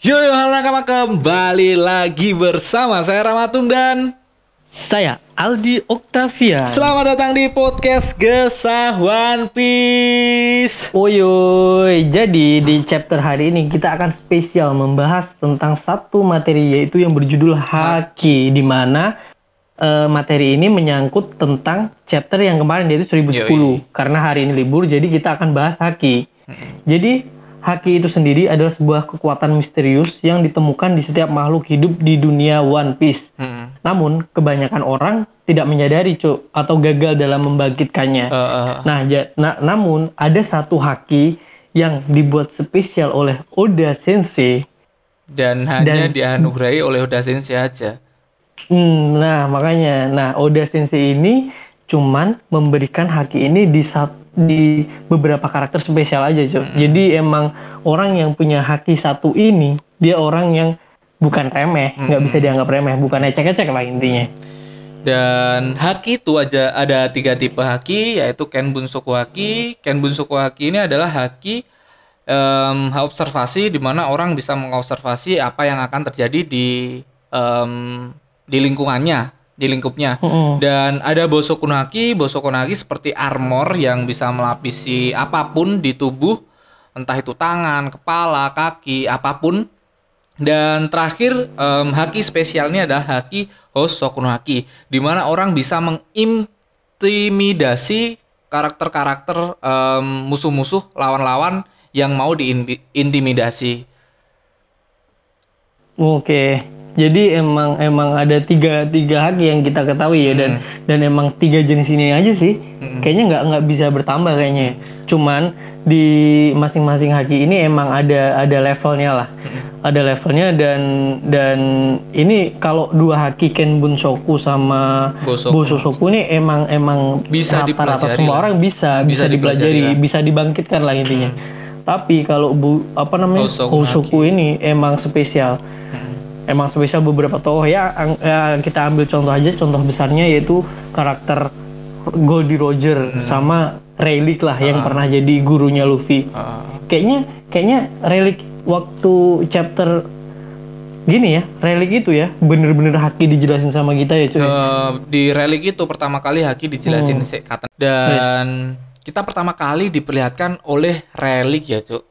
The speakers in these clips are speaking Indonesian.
Yo, yo halo nakama kembali lagi bersama saya Ramatung dan Saya Aldi Octavia. selamat datang di podcast Gesah One Piece. Oyoy, jadi di chapter hari ini kita akan spesial membahas tentang satu materi yaitu yang berjudul Haki di mana eh, materi ini menyangkut tentang chapter yang kemarin yaitu 1010. Yoi. Karena hari ini libur jadi kita akan bahas Haki. Jadi Haki itu sendiri adalah sebuah kekuatan misterius yang ditemukan di setiap makhluk hidup di dunia One Piece. Hmm. Namun kebanyakan orang tidak menyadari, Cuk, atau gagal dalam membangkitkannya. Eh, eh, Nah, ja- na- namun ada satu haki yang dibuat spesial oleh Oda Sensei. dan hanya Dan- dianugerahi oleh Oda Sensei aja. Hmm, nah, makanya, nah Oda Sensei ini cuman memberikan haki ini di sat- di beberapa karakter spesial aja, Cuk. Jadi emang orang yang punya haki satu ini, dia orang yang bukan remeh, nggak bisa dianggap remeh, bukan ecek-ecek lah intinya. Dan haki itu aja ada tiga tipe haki yaitu Kenbun Soku Haki. Kenbun Soku Haki ini adalah haki em, observasi di mana orang bisa mengobservasi apa yang akan terjadi di em, di lingkungannya, di lingkupnya. Mm-mm. Dan ada Haki, Bosoku no Haki seperti armor yang bisa melapisi apa pun di tubuh, entah itu tangan, kepala, kaki, apa pun. Dan terakhir em, haki spesialnya adalah haki Hosoku no Haki, di mana orang bisa mengintimidasi karakter-karakter em, musuh-musuh, lawan-lawan yang mau diintimidasi. Oke, jadi emang emang ada tiga tiga haki yang kita ketahui ya dan dan emang tiga jenis ini aja sih. Kayaknya nggak nggak bisa bertambah kayaknya. Cuman di masing-masing haki ini emang ada ada levelnya lah. Ada levelnya dan dan ini kalau dua haki Ken Bunsoku sama Bosoku. Bososoku ini emang emang Bisa rata-rata semua lah. orang bisa Bisa bisa, dipelajari dipelajari, bisa dibangkitkan lah intinya. Tapi kalau bu apa namanya Hosoku ini emang spesial emang spesial beberapa tokoh ya, ang- ya, kita ambil contoh aja. Contoh besarnya yaitu karakter Goldie Roger sama Rayleigh lah yang pernah jadi gurunya Luffy. Ah. kayaknya kayaknya Rayleigh waktu chapter gini ya Rayleigh itu ya bener-bener haki dijelasin sama kita ya cuy. Eh, di relik itu pertama kali Haki dijelasin Hmm. kata dan kita pertama kali diperlihatkan oleh relik ya cuk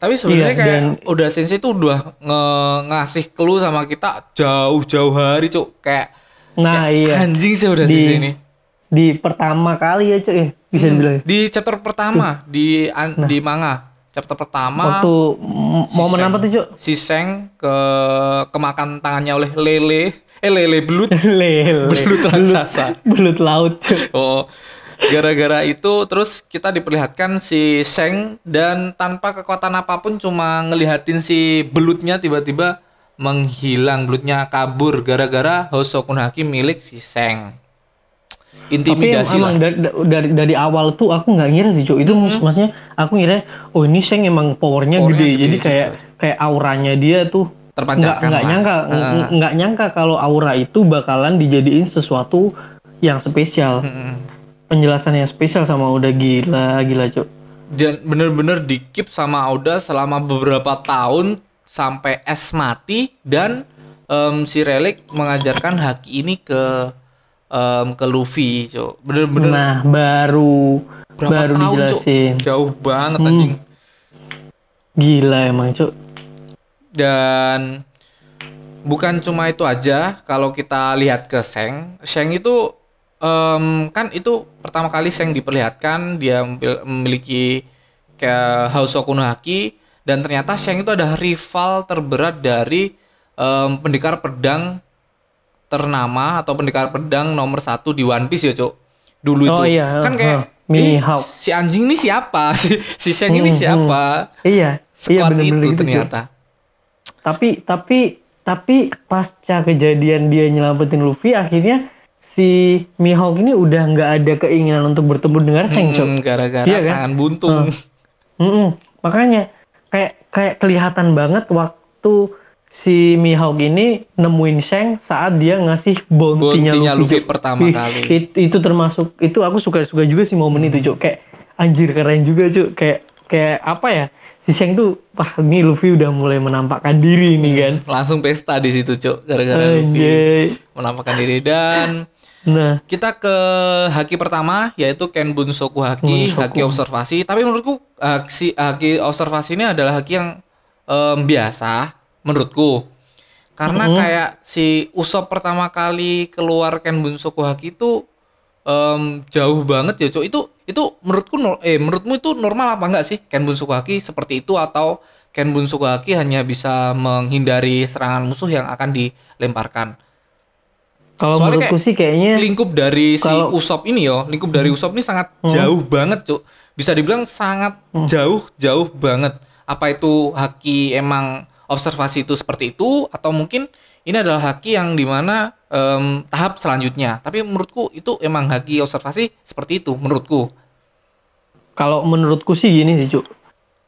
tapi sebenarnya Iya, kayak dan- udah sensei itu udah nge- ngasih clue sama kita jauh-jauh hari cuk. Kayak nah kayak iya. anjing sih udah Di- sensei ini. di pertama kali ya cuy bisa Hmm, dibilang di chapter pertama di an- di manga. Chapter pertama Nah. waktu si momen Seng- apa tuh cuy si Seng ke kemakan tangannya oleh lele. Eh lele belut. Lele. Belut raksasa. Belut laut cuy Oh, gara-gara itu terus kita diperlihatkan si Seng dan tanpa kekuatan apa pun cuma ngelihatin si belutnya tiba-tiba menghilang, belutnya kabur gara-gara Hosoku no Haki milik si Seng. Tapi Intimidasi emang lah. dari, dari dari awal tuh aku nggak ngira sih, Cuk. Itu mak- maksudnya aku ngira oh ini Sheng emang powernya Powernya gede. gede Jadi juga. kayak kayak auranya dia tuh nggak Terpancarkan nggak nyangka Heeh. nggak nyangka kalau aura itu bakalan dijadiin sesuatu yang spesial. Mm-mm. Penjelasan yang spesial sama udah gila gila, Cuk. Dan bener-bener di keep sama Oda selama beberapa tahun sampai es mati dan em, si Relik mengajarkan haki ini ke em, ke Luffy, Cok. Bener-bener Nah, baru berapa baru tahun dijelasin. jauh banget Hmm. anjing Gila emang, Cuk. dan bukan cuma itu aja kalau kita lihat ke Seng Seng itu em, kan itu pertama kali Seng diperlihatkan dia memil- memiliki ke Hosoku no Haki dan ternyata Seng itu ada rival terberat dari em, pendekar pedang ternama atau pendekar pedang nomor satu di One Piece ya cuk? Dulu Oh itu. iya, kan kayak uh, Mini "Ih, Hawk." si anjing ini siapa? Si, si Sheng ini Hmm, hmm. siapa? Iya, iya squad bener-bener itu gitu, ternyata. Tapi tapi tapi pasca kejadian dia nyelamatin Luffy akhirnya si Mihawk ini udah nggak ada keinginan untuk bertemu dengan Seng. Hmm, gara-gara Iya kan? tangan buntung Mm-mm. makanya kayak kayak kelihatan banget waktu si Mihawk ini nemuin Sheng saat dia ngasih bounty-nya Luffy Cok. pertama Ih, kali. it- itu termasuk itu aku suka suka juga sih momen itu Cok. kayak anjir keren juga Cok. kayak kayak apa ya si Sheng tuh wah ini Luffy udah mulai menampakkan diri nih kan Langsung pesta di situ, Cuk, gara-gara Luffy menampakkan diri dan nah kita ke haki pertama yaitu Kenbun Soku Haki, Bunsoku. haki observasi. Tapi menurutku uh, si haki observasi ini adalah haki yang em, biasa menurutku. Karena kayak si Usop pertama kali keluar Kenbun Soku Haki itu em, jauh banget ya, Cuk. Itu itu menurutku eh menurutmu itu normal apa enggak sih Kenbun Soku Haki seperti itu atau Kenbun Soku Haki hanya bisa menghindari serangan musuh yang akan dilemparkan? kalau Soalnya menurutku sih kayaknya lingkup dari si Kalau- Usop ini yo, lingkup dari Usop ini sangat jauh banget, Cuk. Bisa dibilang sangat jauh, jauh banget. Apa itu haki emang observasi itu seperti itu atau mungkin ini adalah haki yang di mana em, tahap selanjutnya. Tapi menurutku itu emang haki observasi seperti itu menurutku. kalau menurutku sih gini sih cuk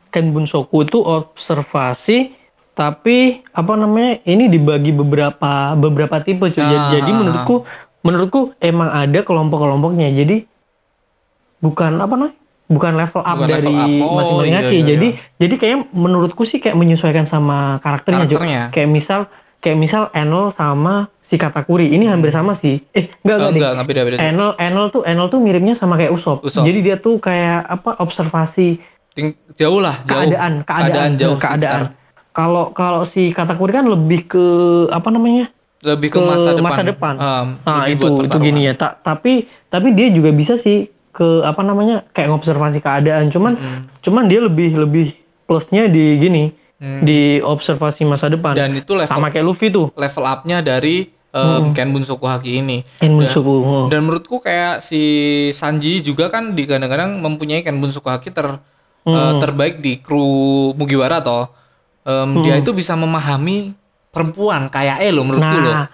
Ken Bunsoku itu observasi tapi apa namanya ini dibagi beberapa beberapa tipe cuy jadi, Ah, jadi ah, menurutku menurutku emang ada kelompok-kelompoknya jadi bukan apa namanya bukan level up Bukan dari. Oh, masing-masing iya, iya, jadi iya. jadi kayak menurutku sih kayak menyesuaikan sama karakternya. Karakternya. kayak misal kayak misal Enel sama si Katakuri ini hampir sama sih eh enggak Eh, enggak, enggak, beda-beda. Cuk. Enel Enel tuh Enel tuh miripnya sama kayak Usop. Usop. Jadi dia tuh kayak apa observasi Ting- jauh lah, jauh. keadaan keadaan jauh keadaan. Kalau kalau si Katakuri kan lebih ke apa namanya? Lebih ke, ke masa depan. masa depan. Em, Nah, itu itu gini ya. Ta- tapi tapi dia juga bisa sih ke apa namanya? kayak ngobservasi keadaan. Cuman cuman dia lebih lebih plusnya di gini, di observasi masa depan. Dan itu level Sama kayak Luffy tuh. level up-nya dari em, Ken Bunsoku Haki ini. Ken Bunsoku. Oh. Dan menurutku kayak si Sanji juga kan di kadang-kadang mempunyai Kenbun Sukahaki ter Hmm. eh, terbaik di kru Mugiwara toh. Em, Dia itu bisa memahami perempuan kayak eh lo menurutku. Nah,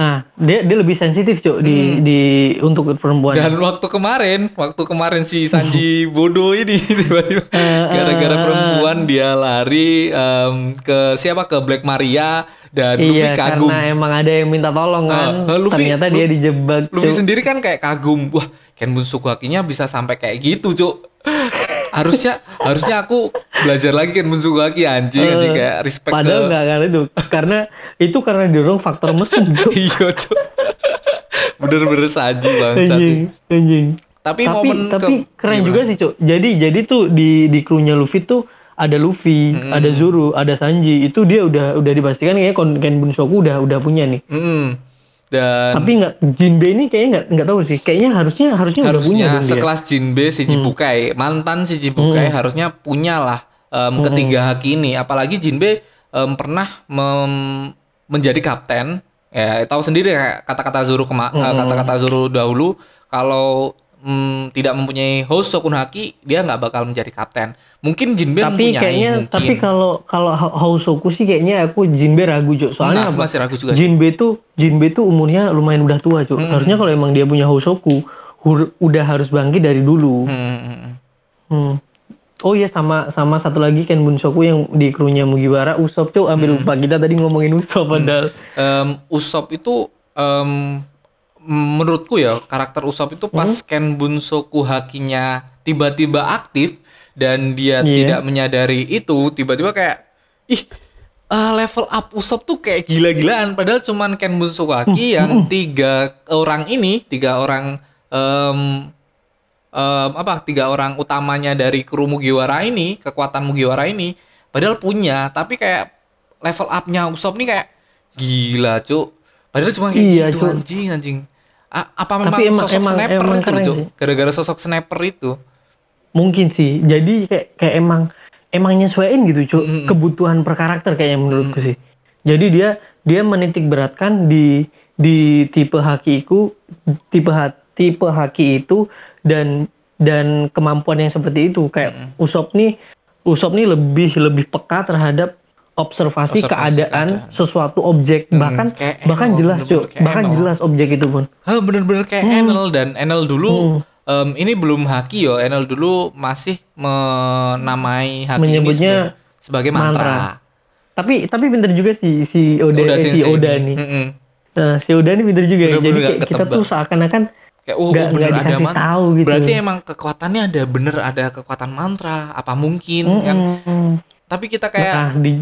nah dia dia lebih sensitif di Hmm. di untuk perempuan. Dan waktu kemarin, waktu kemarin si Sanji bodoh ini tiba-tiba Eh, gara-gara perempuan dia lari em, ke siapa ke Black Maria dan Luffy iya, kagum. karena emang ada yang minta tolong kan. Ah, Luffy- Ternyata dia Lu- dijebak. Luffy Cuk. sendiri kan kayak kagum. Wah, Kenbun Sukuhakinya bisa sampai kayak gitu, Cuk. harusnya harusnya aku belajar lagi Kenbun Sukuhaki anjing, anjing kayak respect Eh, Padahal ke nggak karena itu, karena itu karena didorong faktor mesin. Iya, Cuk. Bener-bener Sanji bangsa sih. anjing, anjing. Tapi, Tapi momen tapi ke- keren gimana? juga sih, Cuk. Jadi jadi tuh di di krunya Luffy tuh ada Luffy, Hmm. ada Zoro, ada Sanji. Itu dia udah udah dipastikan kayaknya Ken Bunsoku udah udah punya nih. Mm-mm. Dan Tapi nggak Jinbe ini kayaknya nggak nggak tahu sih. Kayaknya harusnya harusnya, punya harusnya dia. sekelas Jinbe si Jibukai mantan si Jibukai harusnya punya lah em, ketiga haki ini. Apalagi Jinbe em, pernah mem- menjadi kapten. Ya tahu sendiri kayak kata-kata Zoro kema- eh, kata-kata Zoro dahulu kalau mm, tidak mempunyai host Sokun Haki dia nggak bakal menjadi kapten. Mungkin Jinbe tapi mempunyai kayaknya mungkin. tapi kalau kalau Hausoku sih kayaknya aku Jinbe ragu Cuk. soalnya Nah, apa? masih ragu juga Jinbe tuh Jinbe tuh umurnya lumayan udah tua Cuk. harusnya kalau emang dia punya Hausoku hur- udah harus bangkit dari dulu. Hmm, hmm, hmm. Hmm. oh iya sama sama satu lagi Ken Bunsoku yang di krunya Mugiwara Usop Cuk. Ambil lupa kita tadi ngomongin Usop padahal. Em, Usop itu em, menurutku ya karakter Usop itu pas Hmm? Ken Bunsoku hakinya tiba-tiba aktif dan dia Iya. tidak menyadari itu tiba-tiba kayak ih eh, level up Usop tuh kayak gila-gilaan padahal cuman Ken Bunsoku Hmm, yang tiga orang ini tiga orang em, em, apa tiga orang utamanya dari kru Mugiwara ini kekuatan Mugiwara ini padahal punya tapi kayak level upnya Usop nih kayak gila cuk padahal cuma kayak Iya, gitu Cuk. anjing anjing A- apa memang Tapi emang- sosok emang- sniper emang itu? gara-gara sosok sniper itu? Mungkin sih. Jadi kayak kayak emang emang nyesuaiin gitu Cuk. Mm-mm. kebutuhan per karakter kayaknya menurutku sih. Jadi dia dia menitik beratkan di di tipe hakiku tipe ha- tipe haki itu dan dan kemampuan yang seperti itu. Kayak Usop nih Usop nih lebih lebih peka terhadap observasi, Observasi keadaan, keadaan. sesuatu objek bahkan kayak bahkan Enel, jelas kayak bahkan Enel. jelas objek itu pun Hah, bener-bener kayak Enel dan Enel dulu Hmm. em, ini belum haki yo Enel dulu masih menamai haki Menyebutnya ini sebagai, sebagai mantra, mantra. tapi tapi pinter juga sih si Oda, Oda eh, si Oda ini. nih Mm-mm. Nah, si Oda ini pinter juga ya. Bener-bener Jadi nggak kayak kita tuh seakan-akan kayak oh Nggak- bener ada mantra tahu gitu. berarti emang kekuatannya ada bener ada kekuatan mantra apa mungkin kan Mm-mm. tapi kita kayak Nah, di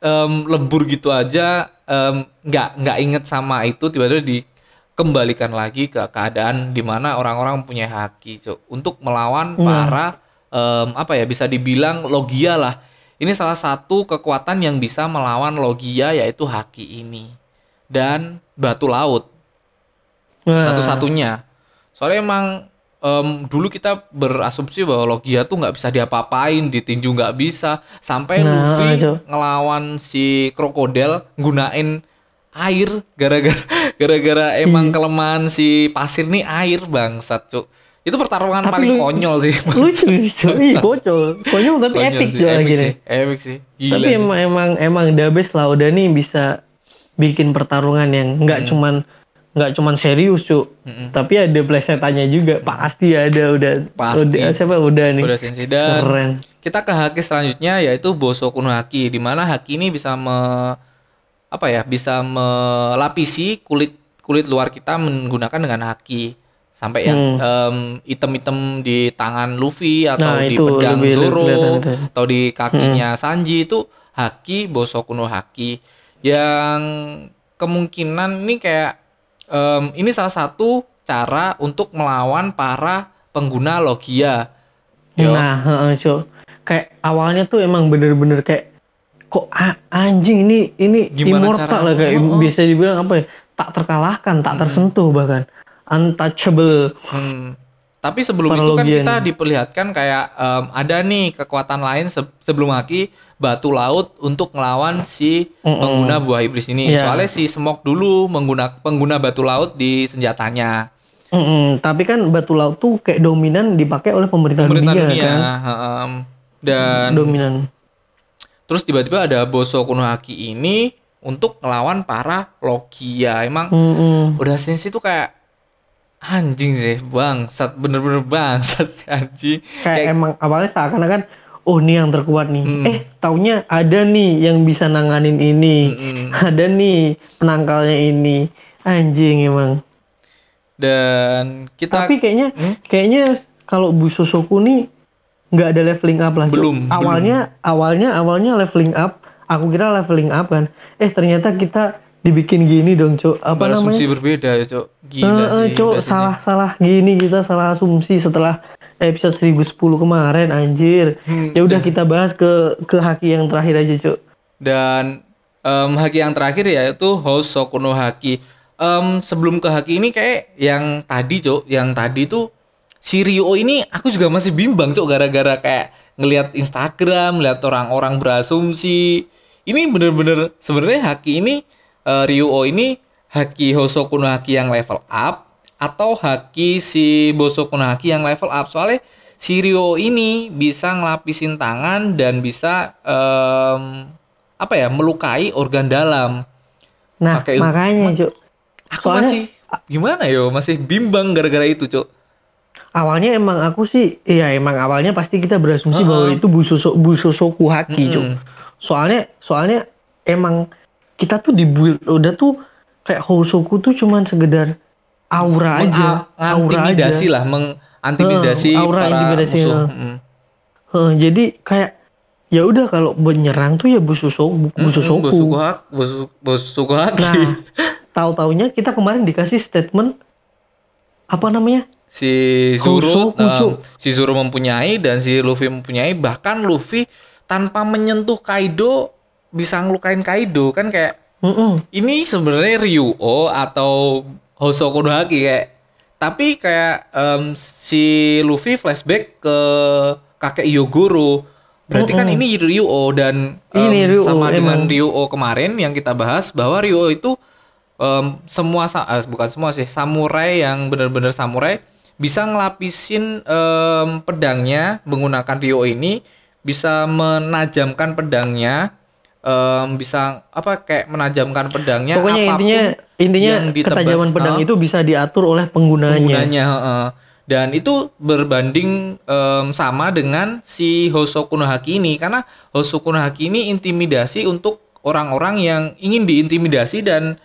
em, lebur gitu aja em, nggak nggak inget sama itu tiba-tiba dikembalikan lagi ke keadaan di mana orang-orang punya haki Cuk, untuk melawan Nah. para em, apa ya bisa dibilang logia lah. Ini salah satu kekuatan yang bisa melawan logia yaitu haki ini. Dan batu laut. Nah, satu-satunya. Soalnya emang em, dulu kita berasumsi bahwa Logia tuh nggak bisa diapa-apain ditinju nggak bisa. Sampai Nah, Luffy itu. ngelawan si krokodil gunain air gara-gara gara-gara emang Hmm. kelemahan si pasir nih air bangsat cuk. Itu pertarungan Tapi paling lu- konyol sih. lucu sih kocok. Konyol tapi Konyol epic sih, juga epic gini sih epic sih. Gila tapi sih. emang emang emang Dabes lah udah nih bisa bikin pertarungan yang nggak cuman nggak cuman serius cuk. Mm-mm. tapi ada plesetannya juga. Pasti ada udah Pasti. udah siapa? Udah nih. Udah sensei dan keren. kita ke haki selanjutnya yaitu Bosoku no Haki di mana haki ini bisa me apa ya bisa melapisi kulit kulit luar kita menggunakan dengan haki. Sampai yang em, item-item di tangan Luffy atau Hmm. Nah, di itu pedang lebih Zoro itu. atau di kakinya Sanji itu haki Bosoku no Haki yang kemungkinan ini kayak em, ini salah satu cara untuk melawan para pengguna Logia. Yo. nah heeh, cuk kayak awalnya tuh emang bener-bener kayak kok anjing ini ini Gimana immortal lah kayak Oh, oh. bisa dibilang apa ya tak terkalahkan tak tersentuh bahkan untouchable Hmm. Tapi sebelum itu kan kita diperlihatkan kayak em, ada nih kekuatan lain se- sebelum Haki batu laut untuk ngelawan si Mm-mm. pengguna buah iblis ini. Iya. Soalnya si Smok dulu menggunakan pengguna batu laut di senjatanya. Mm-mm, tapi kan batu laut tuh kayak dominan dipakai oleh pemerintah, Pemerintah dunia, dunia. kan heem. Dan dominan terus tiba-tiba ada Bosoku no Haki ini untuk ngelawan para Logia. Emang Mm-mm. udah sensi tuh kayak anjing sih bangsat bener-bener bangsat si anjing kayak, emang awalnya seakan-akan oh ini yang terkuat nih Hmm. eh taunya ada nih yang bisa nanganin ini Mm-mm. ada nih penangkalnya ini anjing emang dan kita tapi kayaknya Hmm? kayaknya kalau Busosoku nih nggak ada leveling up lah. Belum, awalnya awalnya awalnya leveling up aku kira leveling up kan eh ternyata kita dibikin gini dong cuk. Apa namanya? berasumsi berbeda ya cok gila eh, sih sih, salah salah gini kita salah asumsi setelah episode 1010 kemarin anjir. Hmm, ya udah kita bahas ke ke haki yang terakhir aja, Cuk. dan em, haki yang terakhir yaitu Hosoku no Haki. Em, sebelum ke haki ini kayak yang tadi cok yang tadi tuh si Ryo ini aku juga masih bimbang cok gara-gara kayak ngelihat Instagram ngeliat orang-orang berasumsi. Ini bener-bener sebenarnya haki ini eh, Ryo ini haki Hosoku no Haki yang level up atau haki si Bosoku no Haki yang level up soalnya si Ryo ini bisa ngelapisin tangan dan bisa em, apa ya melukai organ dalam Nah, Pakai- makanya, Cuk. aku Soalnya- masih gimana yo masih bimbang gara-gara itu cok Awalnya emang aku sih iya emang awalnya pasti kita berasumsi Heeh. bahwa itu busoso, busosoku haki, Cuk. Mm-mm. Soalnya soalnya emang kita tuh dibuild udah tuh kayak Hosoku tuh cuman sekedar aura aja, aura aja. lah mengintimidasi Heeh, aura para intimidasi, musuh heeh. Mm. Heeh, jadi kayak ya udah kalau menyerang tuh ya bosu- bosuku haki Nah, tahu-taunya kita kemarin dikasih statement apa namanya? si Zoro Cuk. si Zoro mempunyai dan si Luffy mempunyai bahkan Luffy tanpa menyentuh Kaido bisa ngelukain Kaido kan kayak Mm-mm. ini sebenarnya Ryuo atau Hosoku no Haki kayak tapi kayak em, si Luffy flashback ke kakek Yogoro berarti kan ini Ryuo dan em, Ini Ryuo, sama dengan emang. Ryuo kemarin yang kita bahas bahwa Ryuo itu em, semua eh, bukan semua sih samurai yang benar-benar samurai bisa ngelapisin em, pedangnya menggunakan Ryuo ini bisa menajamkan pedangnya em, bisa apa kayak menajamkan pedangnya Pokoknya intinya intinya yang ditebas, ketajaman pedang ah. itu bisa diatur oleh penggunanya. penggunanya heeh. dan itu berbanding em, sama dengan si Hosoku no Haki ini karena Hosoku no Haki ini intimidasi untuk orang-orang yang ingin diintimidasi dan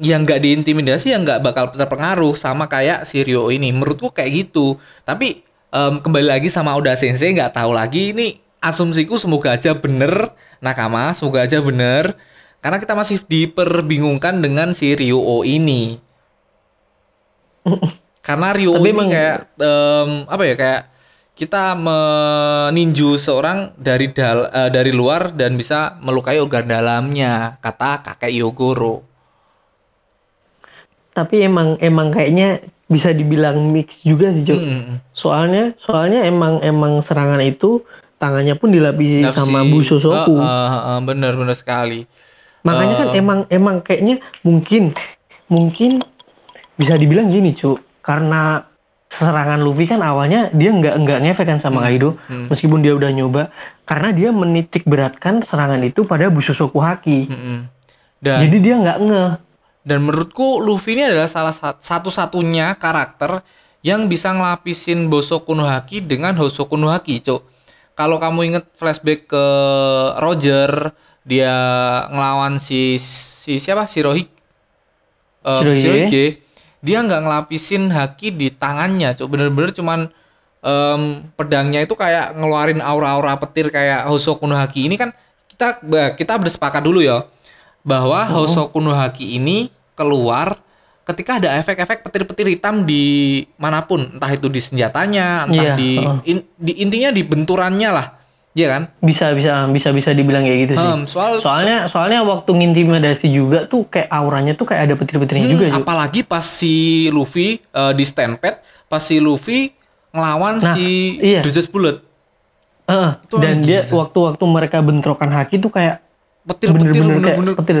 yang nggak diintimidasi yang nggak bakal terpengaruh sama kayak si Ryo ini. Menurutku kayak gitu. Tapi em, kembali lagi sama Oda Sensei nggak tahu lagi ini asumsiku semoga aja bener Nakama, semoga aja bener. Karena kita masih diperbingungkan dengan si Ryo ini. Karena Ryo Tapi ini kayak em, apa ya kayak kita meninju seorang dari dal eh, dari luar dan bisa melukai organ dalamnya kata kakek Yogoro. Tapi emang emang kayaknya bisa dibilang mix juga sih, Cuk. Hmm. Soalnya soalnya emang emang serangan itu tangannya pun dilapisi Nafsi- sama Bu Sosoku. Eh, eh, eh, bener bener sekali. Makanya kan Eh. emang emang kayaknya mungkin mungkin bisa dibilang gini, Cuk. Karena serangan Luffy kan awalnya dia nggak nggak ngefek kan sama Kaido hmm. meskipun dia udah nyoba karena dia menitik beratkan serangan itu pada Busosoku Haki. Mm-mm. Dan Jadi dia nggak ngeh. dan menurutku Luffy ini adalah salah sat- satu-satunya karakter yang bisa ngelapisin Bosoku no Haki dengan Hosoku no Haki, Cuk. Kalau kamu inget flashback ke Roger, dia ngelawan si si siapa? Si Rohik. Eh, Shirohige. Shirohige. Dia nggak ngelapisin haki di tangannya, Cuk. Bener-bener cuman em, pedangnya itu kayak ngeluarin aura-aura petir kayak Hosoku no Haki ini kan kita kita bersepakat dulu ya bahwa Oh. Hosoku no Haki ini keluar ketika ada efek-efek petir-petir hitam di mana pun, entah itu di senjatanya, entah Iya, di, in- di intinya di benturannya lah, ya kan? Bisa bisa bisa bisa dibilang kayak gitu sih. Hmm, soal Soalnya soalnya waktu ngintimidasi juga tuh kayak auranya tuh kayak ada petir-petirnya Hmm, juga, apalagi pas si Luffy eh, di Stampede, pas si Luffy ngelawan Nah, si iya. Dredge Bullet, Itu dan dia waktu-waktu mereka bentrokan haki tuh kayak petir-petir bener-bener petir.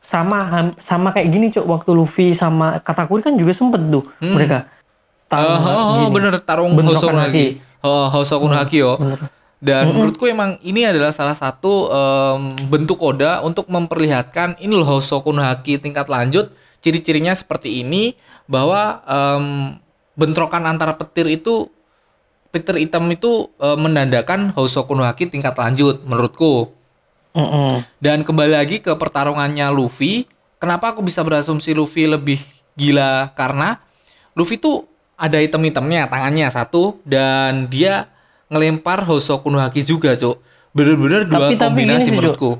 Sama sama kayak gini, Cuk. Waktu Luffy sama Katakuri kan juga sempet tuh Hmm. mereka. Tarung oh, oh, gini. bener tarung Hosoku haki. Haki. Oh, Hosoku no Haki yo. Bener. Dan menurutku emang ini adalah salah satu em, bentuk Oda untuk memperlihatkan ini loh Hosoku Haki tingkat lanjut. Ciri-cirinya seperti ini bahwa em, bentrokan antara petir itu petir hitam itu eh, menandakan Hosoku no Haki tingkat lanjut menurutku. Mm-mm. Dan kembali lagi ke pertarungannya Luffy. Kenapa aku bisa berasumsi Luffy lebih gila? Karena Luffy tuh ada item-itemnya tangannya satu dan dia ngelempar Hosoku no Haki juga, Cuk. Bener-bener dua Tapi- tapi kombinasi Cuk. menurutku.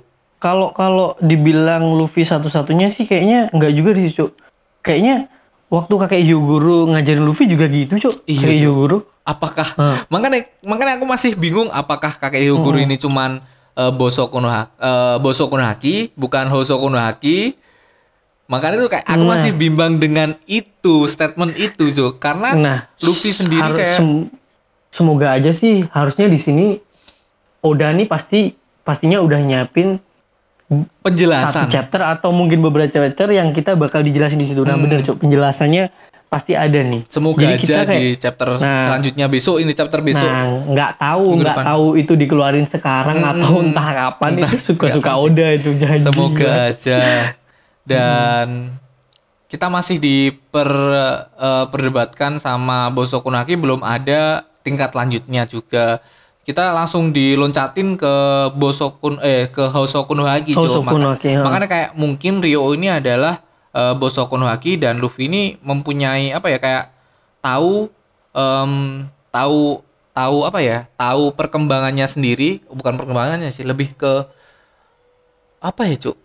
Kalau kalau dibilang Luffy satu-satunya sih kayaknya nggak juga sih, Cuk. Kayaknya waktu kakek Yogoro ngajarin Luffy juga gitu, Cuk. Iya, kakek. Yogoro. Apakah Hah. makanya makanya aku masih bingung apakah kakek Hyogoro ini cuman eh, Bosoku no Haki, Bosoku no Haki bukan Hosoku no Haki. Makanya itu kayak aku Nah. masih bimbang dengan itu statement itu, Cuk. Karena Nah, Luffy sendiri harus- kayak sem- semoga aja sih harusnya di sini Oda nih pasti pastinya udah nyiapin satu penjelasan. chapter atau mungkin beberapa chapter yang kita bakal dijelasin di situ. Nah, Hmm. bener, Cuk. Penjelasannya pasti ada nih. Semoga Jadi aja kayak- di chapter Nah. selanjutnya besok ini chapter besok. Nah, nggak tahu, nggak tahu itu dikeluarin sekarang Mm-mm. atau entah kapan Entah, itu suka-suka. Oda itu jangan Semoga aja. Dan kita masih diper eh, perdebatkan sama Bosoku no Haki belum ada tingkat lanjutnya juga. Kita langsung diloncatin ke Bosoku eh ke Hosoku no Haki, Cuk. Hosoku no Haki, ha. Makanya kayak mungkin Rio ini adalah eh, Bosoku no Haki dan Luffy ini mempunyai apa ya kayak tahu em, tahu tahu apa ya tahu perkembangannya sendiri. Bukan perkembangannya sih lebih ke apa ya cuk?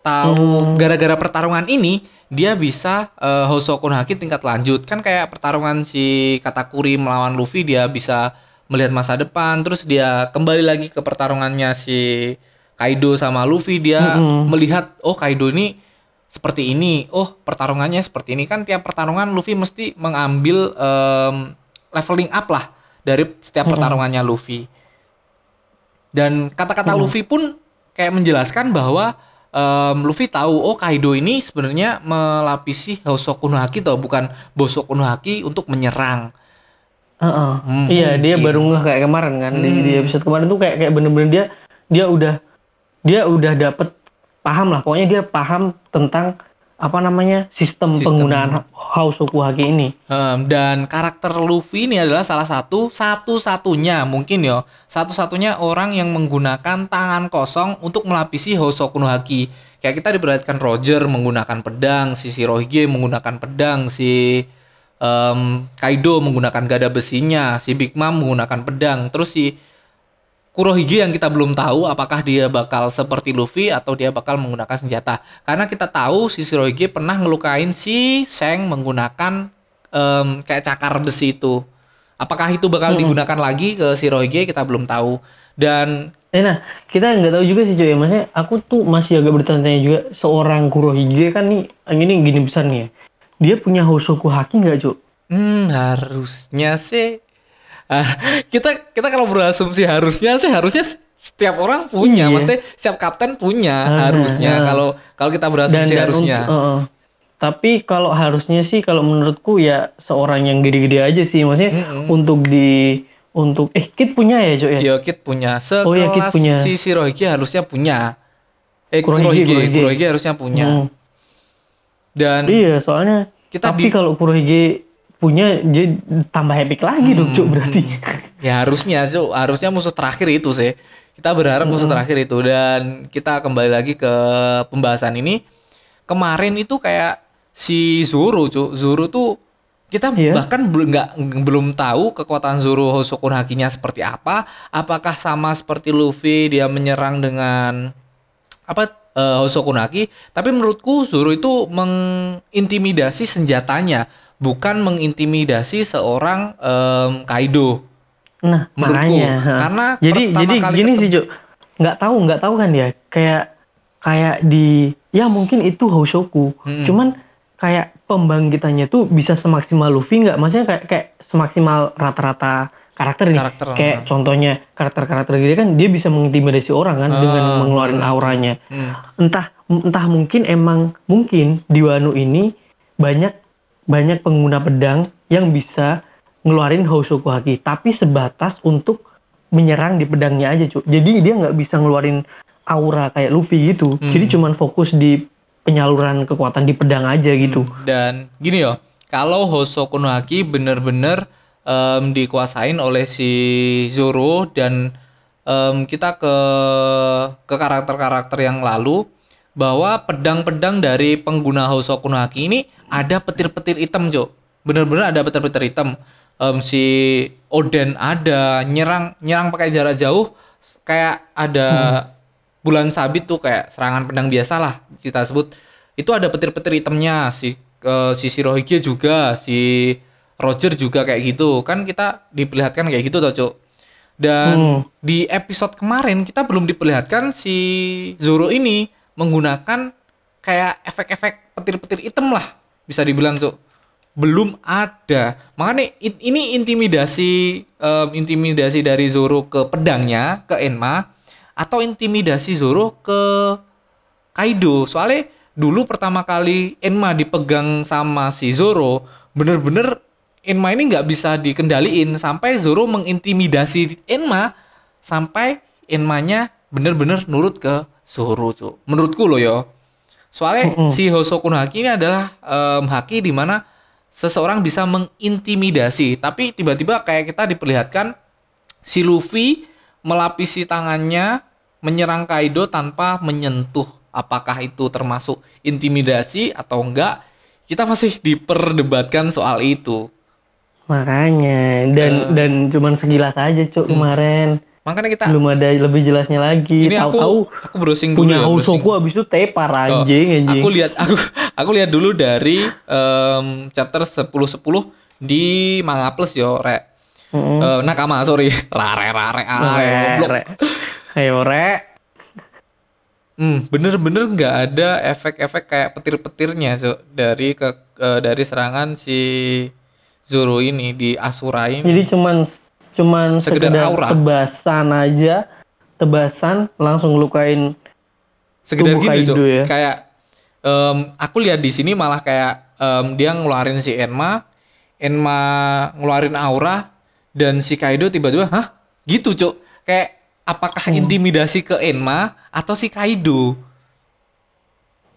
Tahu gara-gara pertarungan ini dia bisa eh, Hosoku no Haki tingkat lanjut. Kan kayak pertarungan si Katakuri melawan Luffy dia bisa melihat masa depan. Terus dia kembali lagi ke pertarungannya si Kaido sama Luffy. Dia Mm-mm. melihat oh Kaido ini seperti ini oh pertarungannya seperti ini kan tiap pertarungan Luffy mesti mengambil em, leveling up lah dari setiap pertarungannya Luffy dan kata-kata Luffy pun kayak menjelaskan bahwa em, Luffy tahu oh Kaido ini sebenarnya melapisi Hosoku no Haki atau bukan Bosoku no Haki untuk menyerang. Heeh. Hmm, iya, dia mungkin. baru ngeh kayak kemarin kan di, di Hmm. episode kemarin tuh kayak kayak bener-bener dia dia udah dia udah dapet paham lah pokoknya dia paham tentang apa namanya sistem, Sistem. penggunaan Hosoku Haki ini. Em, dan karakter Luffy ini adalah salah satu satu-satunya mungkin ya satu-satunya orang yang menggunakan tangan kosong untuk melapisi no Haki. Kayak kita diperlihatkan Roger menggunakan pedang, si Shirohige menggunakan pedang, si em, Kaido menggunakan gada besinya, si Big Mom menggunakan pedang, terus si Kurohige yang kita belum tahu apakah dia bakal seperti Luffy atau dia bakal menggunakan senjata. Karena kita tahu si Shirohige pernah ngelukain si Seng menggunakan em, kayak cakar besi itu. Apakah itu bakal digunakan lagi ke Shirohige kita belum tahu. Dan Eh, nah, kita nggak tahu juga sih cuy. Maksudnya aku tuh masih agak bertanya-tanya juga seorang Kurohige kan nih, ini gini besar nih ya. Dia punya Hosoku Haki nggak cuy? hmm, harusnya sih ah, kita kita kalau berasumsi harusnya sih harusnya setiap orang punya, Iya. maksudnya setiap kapten punya Ah, harusnya ah. kalau kalau kita berasumsi harusnya. untuk- uh-uh. tapi kalau harusnya sih kalau menurutku ya seorang yang gede-gede aja sih. Maksudnya Mm-mm. untuk di untuk eh Kit punya ya cuy ya? Yo Kit punya Oh, iya, sekelas Kit punya. si Shirohige harusnya punya. Eh Kurohige, Kurohige, Kurohige. Kurohige harusnya punya. Hmm. Dan Iya, soalnya Kita tapi di- kalau Kurohige punya jadi tambah epic lagi dong cuy berarti. ya harusnya Cuk, harusnya musuh terakhir itu sih. Kita berharap musuh terakhir itu dan kita kembali lagi ke pembahasan ini. Kemarin itu kayak si Zoro, Cuk. Zoro tuh kita Iya. bahkan bel- nggak belum tahu kekuatan Zoro Hosoku Hakinya seperti apa. Apakah sama seperti Luffy dia menyerang dengan apa eh, Hosoku Haki? Tapi menurutku Zoro itu mengintimidasi senjatanya, bukan mengintimidasi seorang em, Kaido. Nah, Menurutku. makanya. Karena jadi pertama jadi kali gini sih, Cuk. Nggak tahu, nggak tahu kan dia. Kayak kayak di ya mungkin itu Hosoku. Hmm. Cuman kayak pembangkitannya tuh bisa semaksimal Luffy nggak? Maksudnya kayak kayak semaksimal rata-rata karakter nih. Karakter, kayak ha. contohnya karakter-karakter gini kan dia bisa mengintimidasi orang kan dengan Ah, mengeluarkan auranya. Hmm. Entah entah mungkin emang mungkin di Wano ini banyak banyak pengguna pedang yang bisa ngeluarin Hosoku Haki tapi sebatas untuk menyerang di pedangnya aja cuy jadi dia nggak bisa ngeluarin aura kayak Luffy gitu. Hmm. jadi cuman fokus di penyaluran kekuatan di pedang aja gitu. Dan gini yo, kalau Hosoku no Haki bener-bener em, dikuasain oleh si Zoro dan em, kita ke ke karakter-karakter yang lalu bahwa pedang-pedang dari pengguna Hosoku no Haki ini ada petir-petir hitam, Jo. Bener-bener ada petir-petir hitam. Em, si Oden ada nyerang nyerang pakai jarak jauh kayak ada bulan sabit tuh kayak serangan pedang biasa lah kita sebut itu ada petir-petir hitamnya si eh, si Shirohige juga si Roger juga kayak gitu kan kita diperlihatkan kayak gitu toh Cuk dan Hmm. di episode kemarin kita belum diperlihatkan si Zoro ini menggunakan kayak efek-efek petir-petir hitam lah bisa dibilang Cuk belum ada. Makanya ini intimidasi em, intimidasi dari Zoro ke pedangnya ke Enma atau intimidasi Zoro ke Kaido. Soalnya dulu pertama kali Enma dipegang sama si Zoro bener-bener Enma ini nggak bisa dikendaliin. Sampai Zoro mengintimidasi Enma sampai Enmanya bener-bener nurut ke Zoro tuh menurutku loh yo. Soalnya Mm-mm. si Hosoku no Haki ini adalah em, haki di mana seseorang bisa mengintimidasi. Tapi tiba-tiba kayak kita diperlihatkan si Luffy melapisi tangannya menyerang Kaido tanpa menyentuh apakah itu termasuk intimidasi atau enggak. Kita masih diperdebatkan soal itu. Makanya dan Eh. dan cuman sekilas aja cuk kemarin makanya kita belum ada lebih jelasnya lagi ini aku tahu-tahu aku browsing dulu punya ya browsing. Hosoku habis itu tepar Oh, anjing anjing aku lihat aku aku lihat dulu dari em, chapter 10 10 di Manga Plus yo rek Mm-mm. Eh, nakama sorry rare rare ah, Re. Ayo re. Hmm, bener-bener nggak ada efek-efek kayak petir-petirnya Cuk, dari ke eh, dari serangan si Zoro ini di Asura ini. Jadi cuman cuman Sekedar sekedar aura. tebasan aja, tebasan langsung lukain. Sekedar tubuh gini Kaido ya. Kayak em, aku lihat di sini malah kayak em, dia ngeluarin si Enma, Enma ngeluarin aura dan si Kaido tiba-tiba, hah? Gitu, Cuk. Kayak apakah Hmm. intimidasi ke Enma atau si Kaido?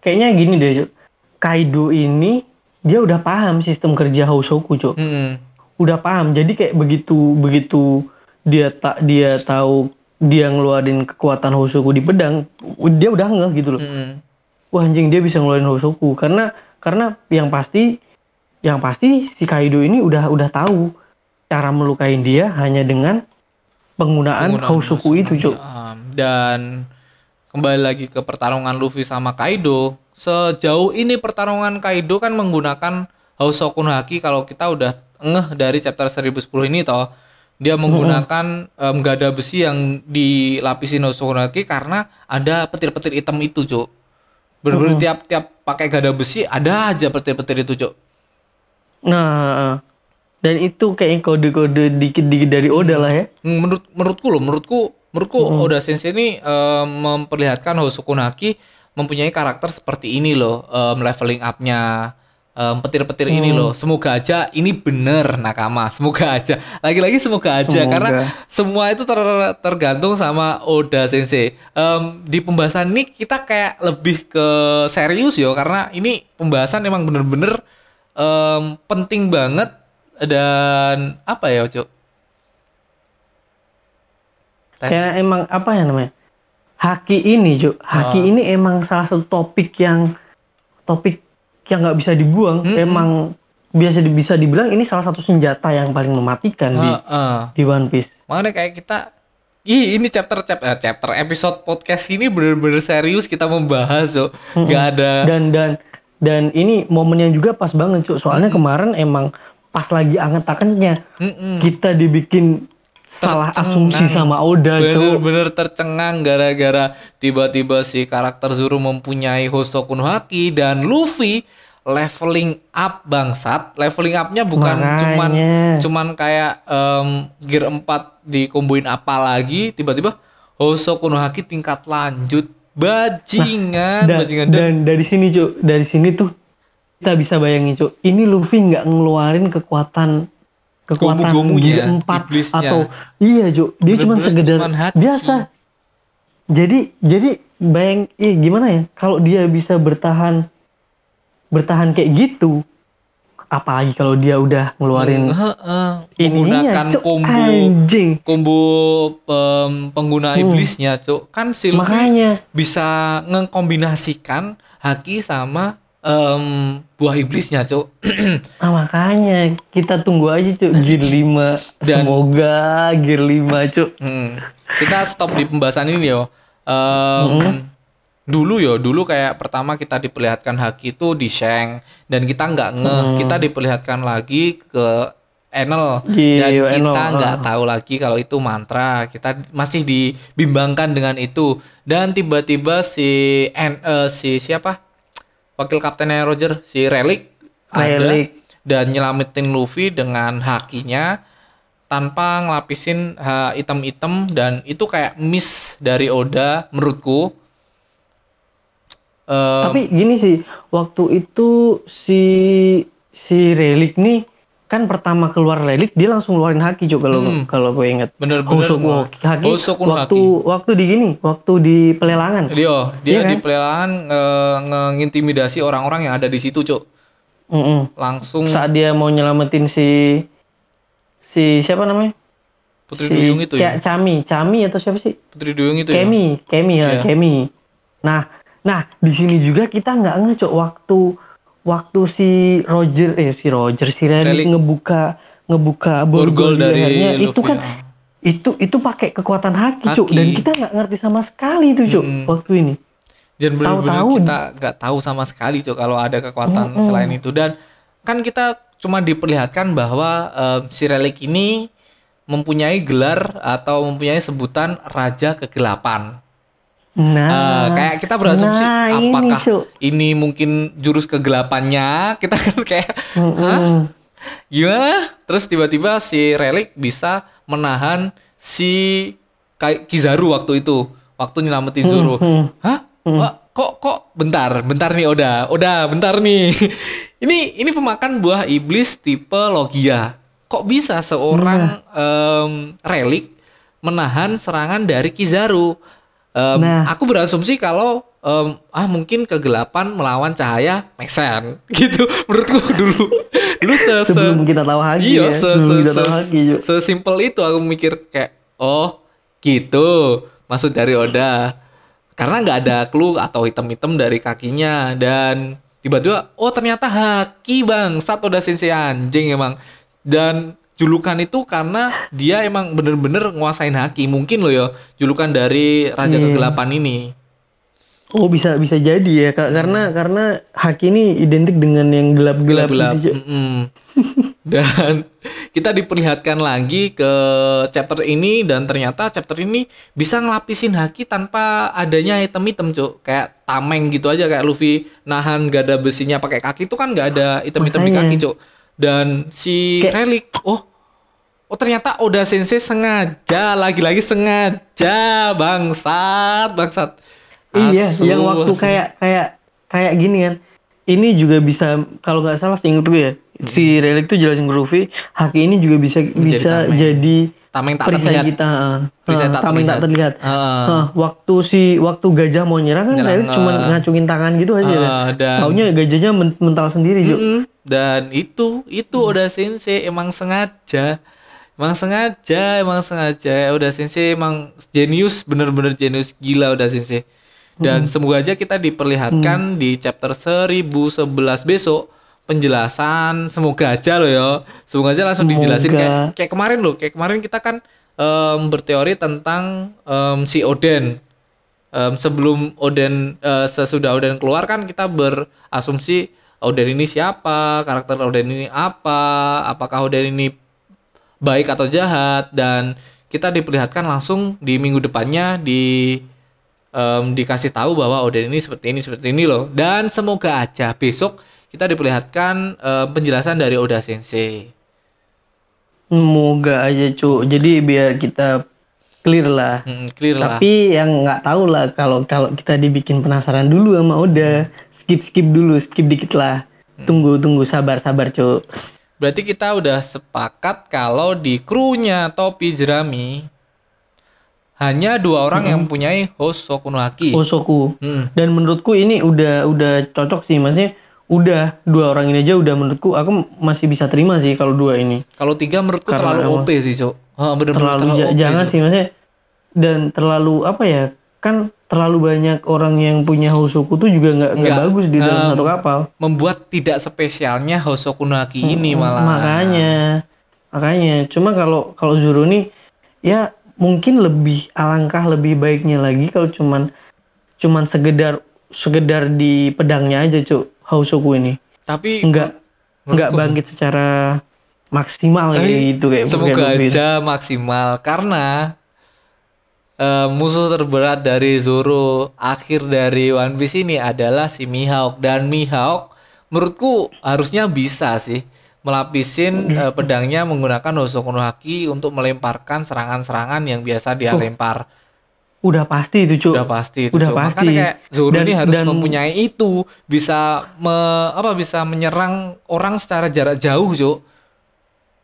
Kayaknya gini deh, Cuk. Kaido ini dia udah paham sistem kerja Hosoku, Cuk. Hmm. Udah paham. Jadi kayak begitu begitu dia tak dia tahu dia ngeluarin kekuatan Hosoku di pedang, dia udah ngeh gitu loh. hmm. wah anjing dia bisa ngeluarin Hosoku karena karena yang pasti yang pasti si Kaido ini udah udah tahu cara melukain dia hanya dengan penggunaan, Penggunaan Hosoku itu, Cuk. Ya, dan kembali lagi ke pertarungan Luffy sama Kaido. Sejauh ini pertarungan Kaido kan menggunakan Hosoku no Haki kalau kita udah ngeh dari chapter 1010 ini toh. Dia menggunakan em, gada besi yang dilapisin Hosoku no Haki karena ada petir-petir hitam itu, Cuk. Bener-bener tiap-tiap pakai gada besi ada aja petir-petir itu, Cuk. Nah, dan itu kayak kode-kode dikit-dikit dari Oda lah ya. Hmm, menurut menurutku loh menurutku menurutku Oda Sensei ini eh, memperlihatkan Hosoku no Haki mempunyai karakter seperti ini loh em, leveling up-nya petir-petir ini loh semoga aja ini bener nakama semoga aja lagi-lagi semoga aja Semoga. karena semua itu ter- tergantung sama Oda Sensei Em, di pembahasan ini kita kayak lebih ke serius yo karena ini pembahasan emang bener-bener em, penting banget dan apa ya Cuk? Kayak emang apa ya namanya? Haki ini, Cuk. Haki Oh. ini emang salah satu topik yang topik yang nggak bisa dibuang. Emang biasa di- bisa dibilang ini salah satu senjata yang paling mematikan di Heeh. di One Piece. Makanya kayak kita Ih, ini chapter chapter chapter episode podcast ini bener-bener serius kita membahas so nggak ada Dan dan dan ini momennya juga pas banget, Cuk. Soalnya kemarin emang pas lagi anget-angetnya Mm-mm. kita dibikin salah asumsi sama Oda, bener-bener tercengang gara-gara tiba-tiba si karakter Zoro mempunyai Hosoku no Haki dan Luffy leveling up bangsat. Leveling upnya bukan Makanya. cuman cuman kayak em, gear 4 dikomboin apa lagi tiba-tiba Hosoku no Haki tingkat lanjut. Bajingan dan, bajingan. dan, dan dari sini cuk dari sini tuh kita bisa bayangin cuk ini Luffy nggak ngeluarin kekuatan kekuatan Gomu-gomunya, gear empat iblisnya. atau iya cuk. Dia cuma sekedar biasa. Jadi jadi bayang ih gimana ya? Kalau dia bisa bertahan bertahan kayak gitu apalagi kalau dia udah ngeluarin Heeh, ininya, menggunakan Cuk. combo anjing. combo pem- pengguna iblisnya cuk. Kan si Luffy makanya. bisa ngkombinasikan haki sama em, buah iblisnya cuk. Ah, makanya. Kita tunggu aja cuk. Gear 5 Dan- semoga gear 5 cuk. Hmm. kita stop di pembahasan ini yo. Em, dulu yo. Dulu kayak pertama kita diperlihatkan haki itu di Sheng dan kita nggak ngeh kita diperlihatkan lagi ke Enel. Dan Iya, kita Enel, nggak tahu lagi kalau itu mantra. Kita masih dibimbangkan dengan itu. Dan tiba-tiba si En, eh, si siapa wakil kaptennya Roger si Relic ada Relic. dan nyelamatin Luffy dengan hakinya tanpa ngelapisin item-item dan itu kayak miss dari Oda menurutku. Em, tapi gini sih waktu itu si si relik nih kan pertama keluar relik dia langsung ngeluarin haki cuk kalau Hmm. kalau gue inget bener-bener Hosoku mah. haki no waktu haki. waktu di gini waktu di pelelangan Dia dia Iya kan? di pelelangan nge- ngintimidasi orang-orang yang ada di situ, Cuk. Mm-mm. Langsung saat dia mau nyelamatin si si siapa namanya Putri si Duyung itu ya. Ca- Cami Cami atau siapa sih Putri Duyung itu ya. Kemi, Kemi ya, Iya. Kemi. Nah, nah di sini juga kita nggak ngecok waktu waktu si Roger eh si Roger si Relic Relic. ngebuka ngebuka Borgol dari itu kan itu itu pakai kekuatan haki, cuk. Haki. dan kita nggak ngerti sama sekali tuh cuk Mm-mm. waktu ini. Dan benar-benar kita nggak tahu sama sekali cok kalau ada kekuatan selain itu. Dan kan kita cuma diperlihatkan bahwa eh, si relik ini mempunyai gelar atau mempunyai sebutan raja kegelapan nah Eh, kayak kita berasumsi nah, ini, apakah Cuk. ini, mungkin jurus kegelapannya? Kita kan kayak hah? Gimana? Terus tiba-tiba si relik bisa menahan si Kizaru waktu itu waktu nyelamatin Zoro. Hmm. hah? Wah, kok kok bentar bentar nih Oda Oda bentar nih. Ini ini pemakan buah iblis tipe Logia. Kok bisa seorang em, relik menahan serangan dari Kizaru Em, Nah. aku berasumsi kalau em, ah mungkin kegelapan melawan cahaya Mesen gitu menurutku dulu. Dulu se, se- sebelum kita tahu haki iya ya se, se, kita se, tahu sesimpel itu aku mikir kayak oh gitu maksud dari Oda. Karena nggak ada clue atau item-item dari kakinya dan tiba-tiba oh ternyata haki bang satu udah sensei anjing emang. Dan julukan itu karena dia emang bener-bener nguasain haki mungkin loh ya julukan dari raja Iya. kegelapan ini Oh bisa bisa jadi ya Kak. karena karena haki ini identik dengan yang gelap-gelap gelap-gelap gitu. Mm-mm. dan kita diperlihatkan lagi ke chapter ini dan ternyata chapter ini bisa ngelapisin haki tanpa adanya item-item cuk kayak tameng gitu aja kayak Luffy nahan gada besinya pakai kaki itu kan nggak ada item-item di kaki cuk dan si Kayak- relik oh oh ternyata Oda Sensei sengaja lagi-lagi sengaja bangsat bangsat Iya, Asu, yang waktu asu. kayak kayak kayak gini kan. Ini juga bisa kalau nggak salah seingat gue ya. Si Relic tuh jelasin ke Luffy, haki ini juga bisa Hmm. Menjadi bisa tameng. jadi tameng tak perisai terlihat kita. ah. Perisai Ah, tak tameng tak terlihat. Heeh. Ah, waktu si waktu gajah mau nyerang kan Nyerang, Relic cuma ngacungin tangan gitu aja kan. Ah, dan Taunya gajahnya men- mental sendiri, Cuk. Mm-mm. Dan itu itu Oda Sensei emang sengaja. Emang sengaja, emang sengaja. Oda Sensei emang jenius, bener-bener jenius gila Oda Sensei. Dan semoga aja kita diperlihatkan di chapter 1011 besok penjelasan semoga aja loh ya. Semoga aja langsung dijelasin Semoga. kayak kayak kemarin loh. Kayak kemarin kita kan em, berteori tentang em, si Oden. Em, sebelum Oden eh, sesudah Oden keluar kan kita berasumsi Oden ini siapa, karakter Oden ini apa, apakah Oden ini baik atau jahat dan kita diperlihatkan langsung di minggu depannya di em, dikasih tahu bahwa Oden ini seperti ini seperti ini loh dan semoga aja besok kita diperlihatkan em, penjelasan dari Oda Sensei. Semoga aja, Cuk. Jadi biar kita clear lah. Mm, clear lah. Tapi yang nggak tahu lah kalau kalau kita dibikin penasaran dulu sama Oda, skip skip dulu, skip dikit lah. Hmm. Tunggu tunggu sabar sabar cuk. Berarti kita udah sepakat kalau di krunya Topi Jerami hanya dua orang yang mempunyai Hosoku no Haki. Osoku. Mm. Dan menurutku ini udah udah cocok sih, maksudnya udah dua orang ini aja udah menurutku aku masih bisa terima sih kalau dua ini. Kalau tiga menurutku Karena terlalu emang- OP sih, Cok. Bener-bener Terlalu, terlalu, ja- OP, jangan sih maksudnya dan terlalu apa ya? Kan terlalu banyak orang yang punya Hosoku tuh juga nggak nggak bagus di dalam em, satu kapal. Membuat tidak spesialnya Hosoku no Haki ini malah. Makanya, makanya. Cuma kalau kalau Zoro nih, ya mungkin lebih alangkah lebih baiknya lagi kalau cuman cuman sekedar sekedar di pedangnya aja cuk Hausoku ini. Tapi nggak nggak menurutku- bangkit secara maksimal kayak gitu kayak semoga aja maksimal karena eh, musuh terberat dari Zoro akhir dari One Piece ini adalah si Mihawk. Dan Mihawk menurutku harusnya bisa sih melapisin eh, pedangnya menggunakan Hosoku no Haki untuk melemparkan serangan-serangan yang biasa dia Oh, lempar. Udah pasti itu cuk Udah pasti itu. Udah Cok. pasti. Makanya kayak Zoro Dan- ini harus dan- mempunyai itu, bisa me- apa bisa menyerang orang secara jarak jauh, Cuk.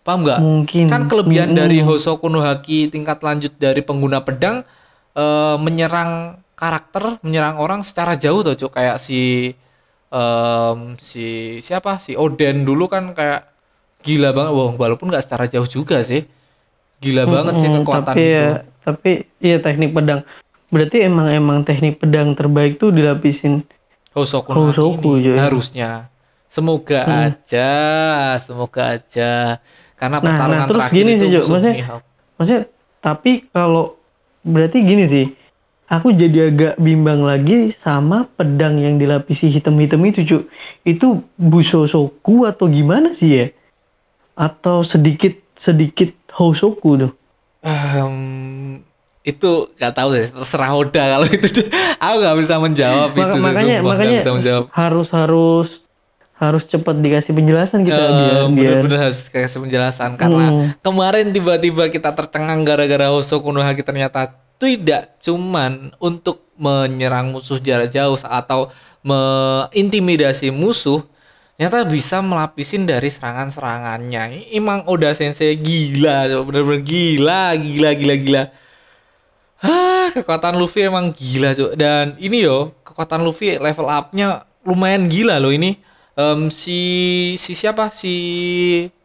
Paham nggak? mungkin kan kelebihan Mm, dari Hosoku no Haki tingkat lanjut dari pengguna pedang eh, menyerang karakter, menyerang orang secara jauh tuh, Cuk. Kayak si em, si siapa? Si Oden dulu kan kayak gila banget, walaupun nggak secara jauh juga sih. Gila banget sih kekuatan tapi itu. ya, tapi iya teknik pedang berarti emang emang teknik pedang terbaik tuh dilapisin Hosoku Hosoku, ini ya. harusnya. Semoga aja, semoga aja. Karena Nah, pertarungan nah, terus terakhir gini itu sih, Maksudnya- Mihawk. Maksudnya, tapi kalau berarti gini sih, aku jadi agak bimbang lagi sama pedang yang dilapisi hitam-hitam itu, cu. Itu busosoku atau gimana sih ya? Atau sedikit sedikit hosoku tuh? Ehm, itu nggak tahu deh, terserah Oda kalau itu. Aku nggak bisa menjawab Maka- itu. sih, makanya sumpah, nggak makanya bisa menjawab. harus harus harus cepat dikasih penjelasan kita Eh, biar biar bener-bener harus kasih penjelasan karena Hmm. kemarin tiba-tiba kita tercengang gara-gara Hosoku no Haki ternyata tidak cuman untuk menyerang musuh jarak jauh atau mengintimidasi musuh ternyata bisa melapisin dari serangan-serangannya. Emang Oda Sensei gila, bener-bener gila, gila, gila, gila. Ah, kekuatan Luffy emang gila, Cuk. Dan ini yo, kekuatan Luffy level up-nya lumayan gila loh ini. Em, si si siapa? Si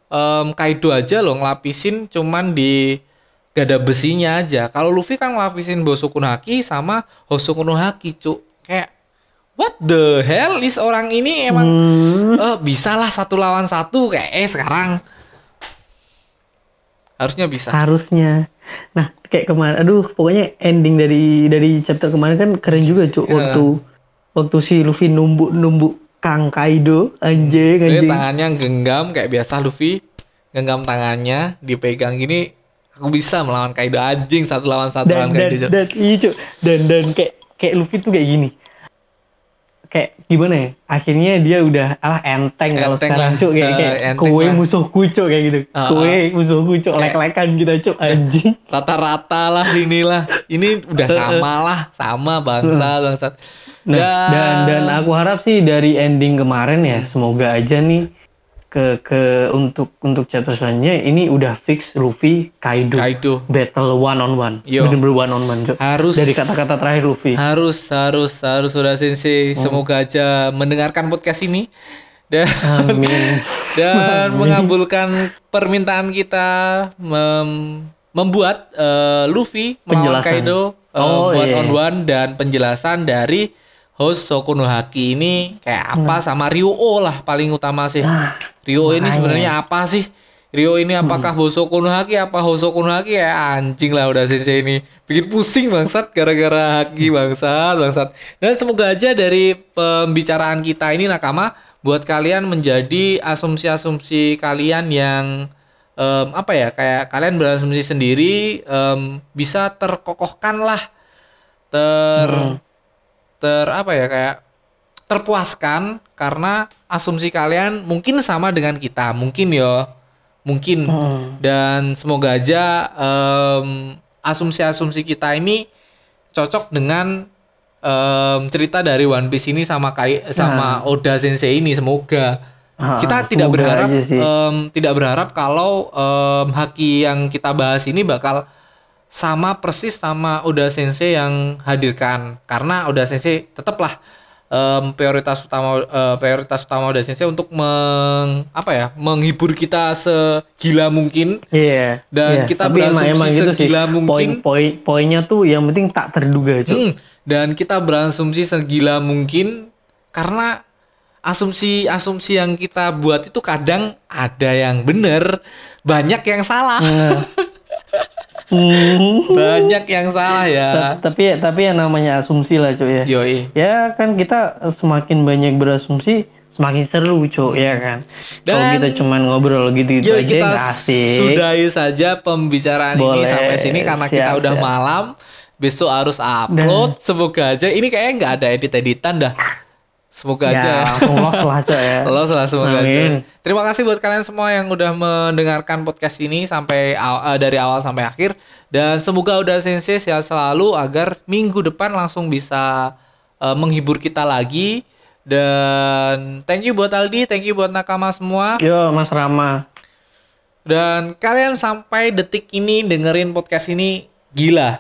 em, Kaido aja loh ngelapisin cuman di gak ada besinya aja. Kalau Luffy kan ngelapisin Bosoku no Haki sama Hosoku no Haki, cuk. Kayak what the hell is orang ini? Emang Hmm. eh bisa lah satu lawan satu kayak eh sekarang. Harusnya bisa. harusnya. Nah kayak kemarin aduh pokoknya ending dari dari chapter kemarin kan keren juga cuk Iya. waktu waktu si Luffy numbuk numbuk Kang Kaido. Anjing Jadi anjing. tangannya genggam kayak biasa Luffy. Genggam tangannya dipegang gini aku bisa melawan Kaido. Anjing satu lawan satu dan lawan dan Kaido dan iya cuk. Dan dan kayak kayak Luffy tuh kayak gini kayak gimana ya? Akhirnya dia udah ah enteng kalau sekarang lah. cuk kayak, Eh, kayak kue lah. musuhku cuk kayak gitu. Ah, kue musuhku cuk Kayak- lek-lekan kita cuk anjing. Rata-rata lah inilah. Ini udah sama lah. Sama bangsa bangsat. Nah, dan dan aku harap sih dari ending kemarin ya Hmm. semoga aja nih ke ke untuk untuk chapter selanjutnya ini udah fix Luffy Kaido, Kaido battle one on one, Yo. bener-bener one on one Cuk. harus Dari kata-kata terakhir Luffy. harus harus harus sudah sensei Hmm. semoga aja mendengarkan podcast ini dan Amin. dan mengabulkan permintaan kita mem- membuat eh, Luffy melawan. Kaido eh, Oh, buat iya. on one dan penjelasan dari host Sokuno Haki ini kayak apa sama Ryuo lah paling utama sih. Nah, Rio ini sebenarnya apa sih? Rio ini apakah Bosoku no Haki apa Hosoku no Haki ya anjing lah udah sensei ini. Bikin pusing bangsat gara-gara Haki bangsat bangsat. Dan semoga aja dari pembicaraan kita ini nakama buat kalian menjadi asumsi-asumsi kalian yang em, apa ya kayak kalian berasumsi sendiri em, bisa terkokohkan lah ter ter apa ya kayak terpuaskan karena asumsi kalian mungkin sama dengan kita mungkin ya mungkin. Hmm. dan semoga aja em, asumsi-asumsi kita ini cocok dengan em, cerita dari One Piece ini sama kai sama Oda Sensei ini semoga. Ah, kita tidak semoga berharap em, tidak berharap kalau em, haki yang kita bahas ini bakal sama persis sama Oda Sensei yang hadirkan karena Oda Sensei tetaplah em, prioritas utama eh, prioritas utama Oda Sensei untuk meng apa ya menghibur kita segila mungkin Iya. Dan iya. kita Tapi emang, berasumsi emang gitu sih. segila mungkin. Poin-poin poinnya tuh yang penting tak terduga Cuk. Hmm, dan kita berasumsi segila mungkin karena asumsi-asumsi yang kita buat itu kadang ada yang benar, banyak yang salah. Hmm. banyak yang salah ya. Ta- tapi tapi yang namanya asumsi lah cuy ya. Yoi. Ya kan kita semakin banyak berasumsi semakin seru cuy ya kan. Kalau Dan- kita cuman ngobrol gitu-gitu Yuk aja kita asik. sudahi saja pembicaraan ini Boleh. sampai sini karena kita Siap, udah siap. malam. Besok harus upload. Semoga aja ini kayaknya nggak ada edit-editan dah. Semoga Ya, aja. lolos lah cuy ya. Lolos lah semoga aja. Amin. Terima kasih buat kalian semua yang udah mendengarkan podcast ini sampai eh, dari awal sampai akhir dan semoga udah sensei sehat selalu agar minggu depan langsung bisa eh, menghibur kita lagi dan thank you buat Aldi, thank you buat nakama semua Yo Mas Rama. dan kalian sampai detik ini dengerin podcast ini gila.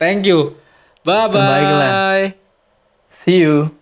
Thank you. Bye bye. See you.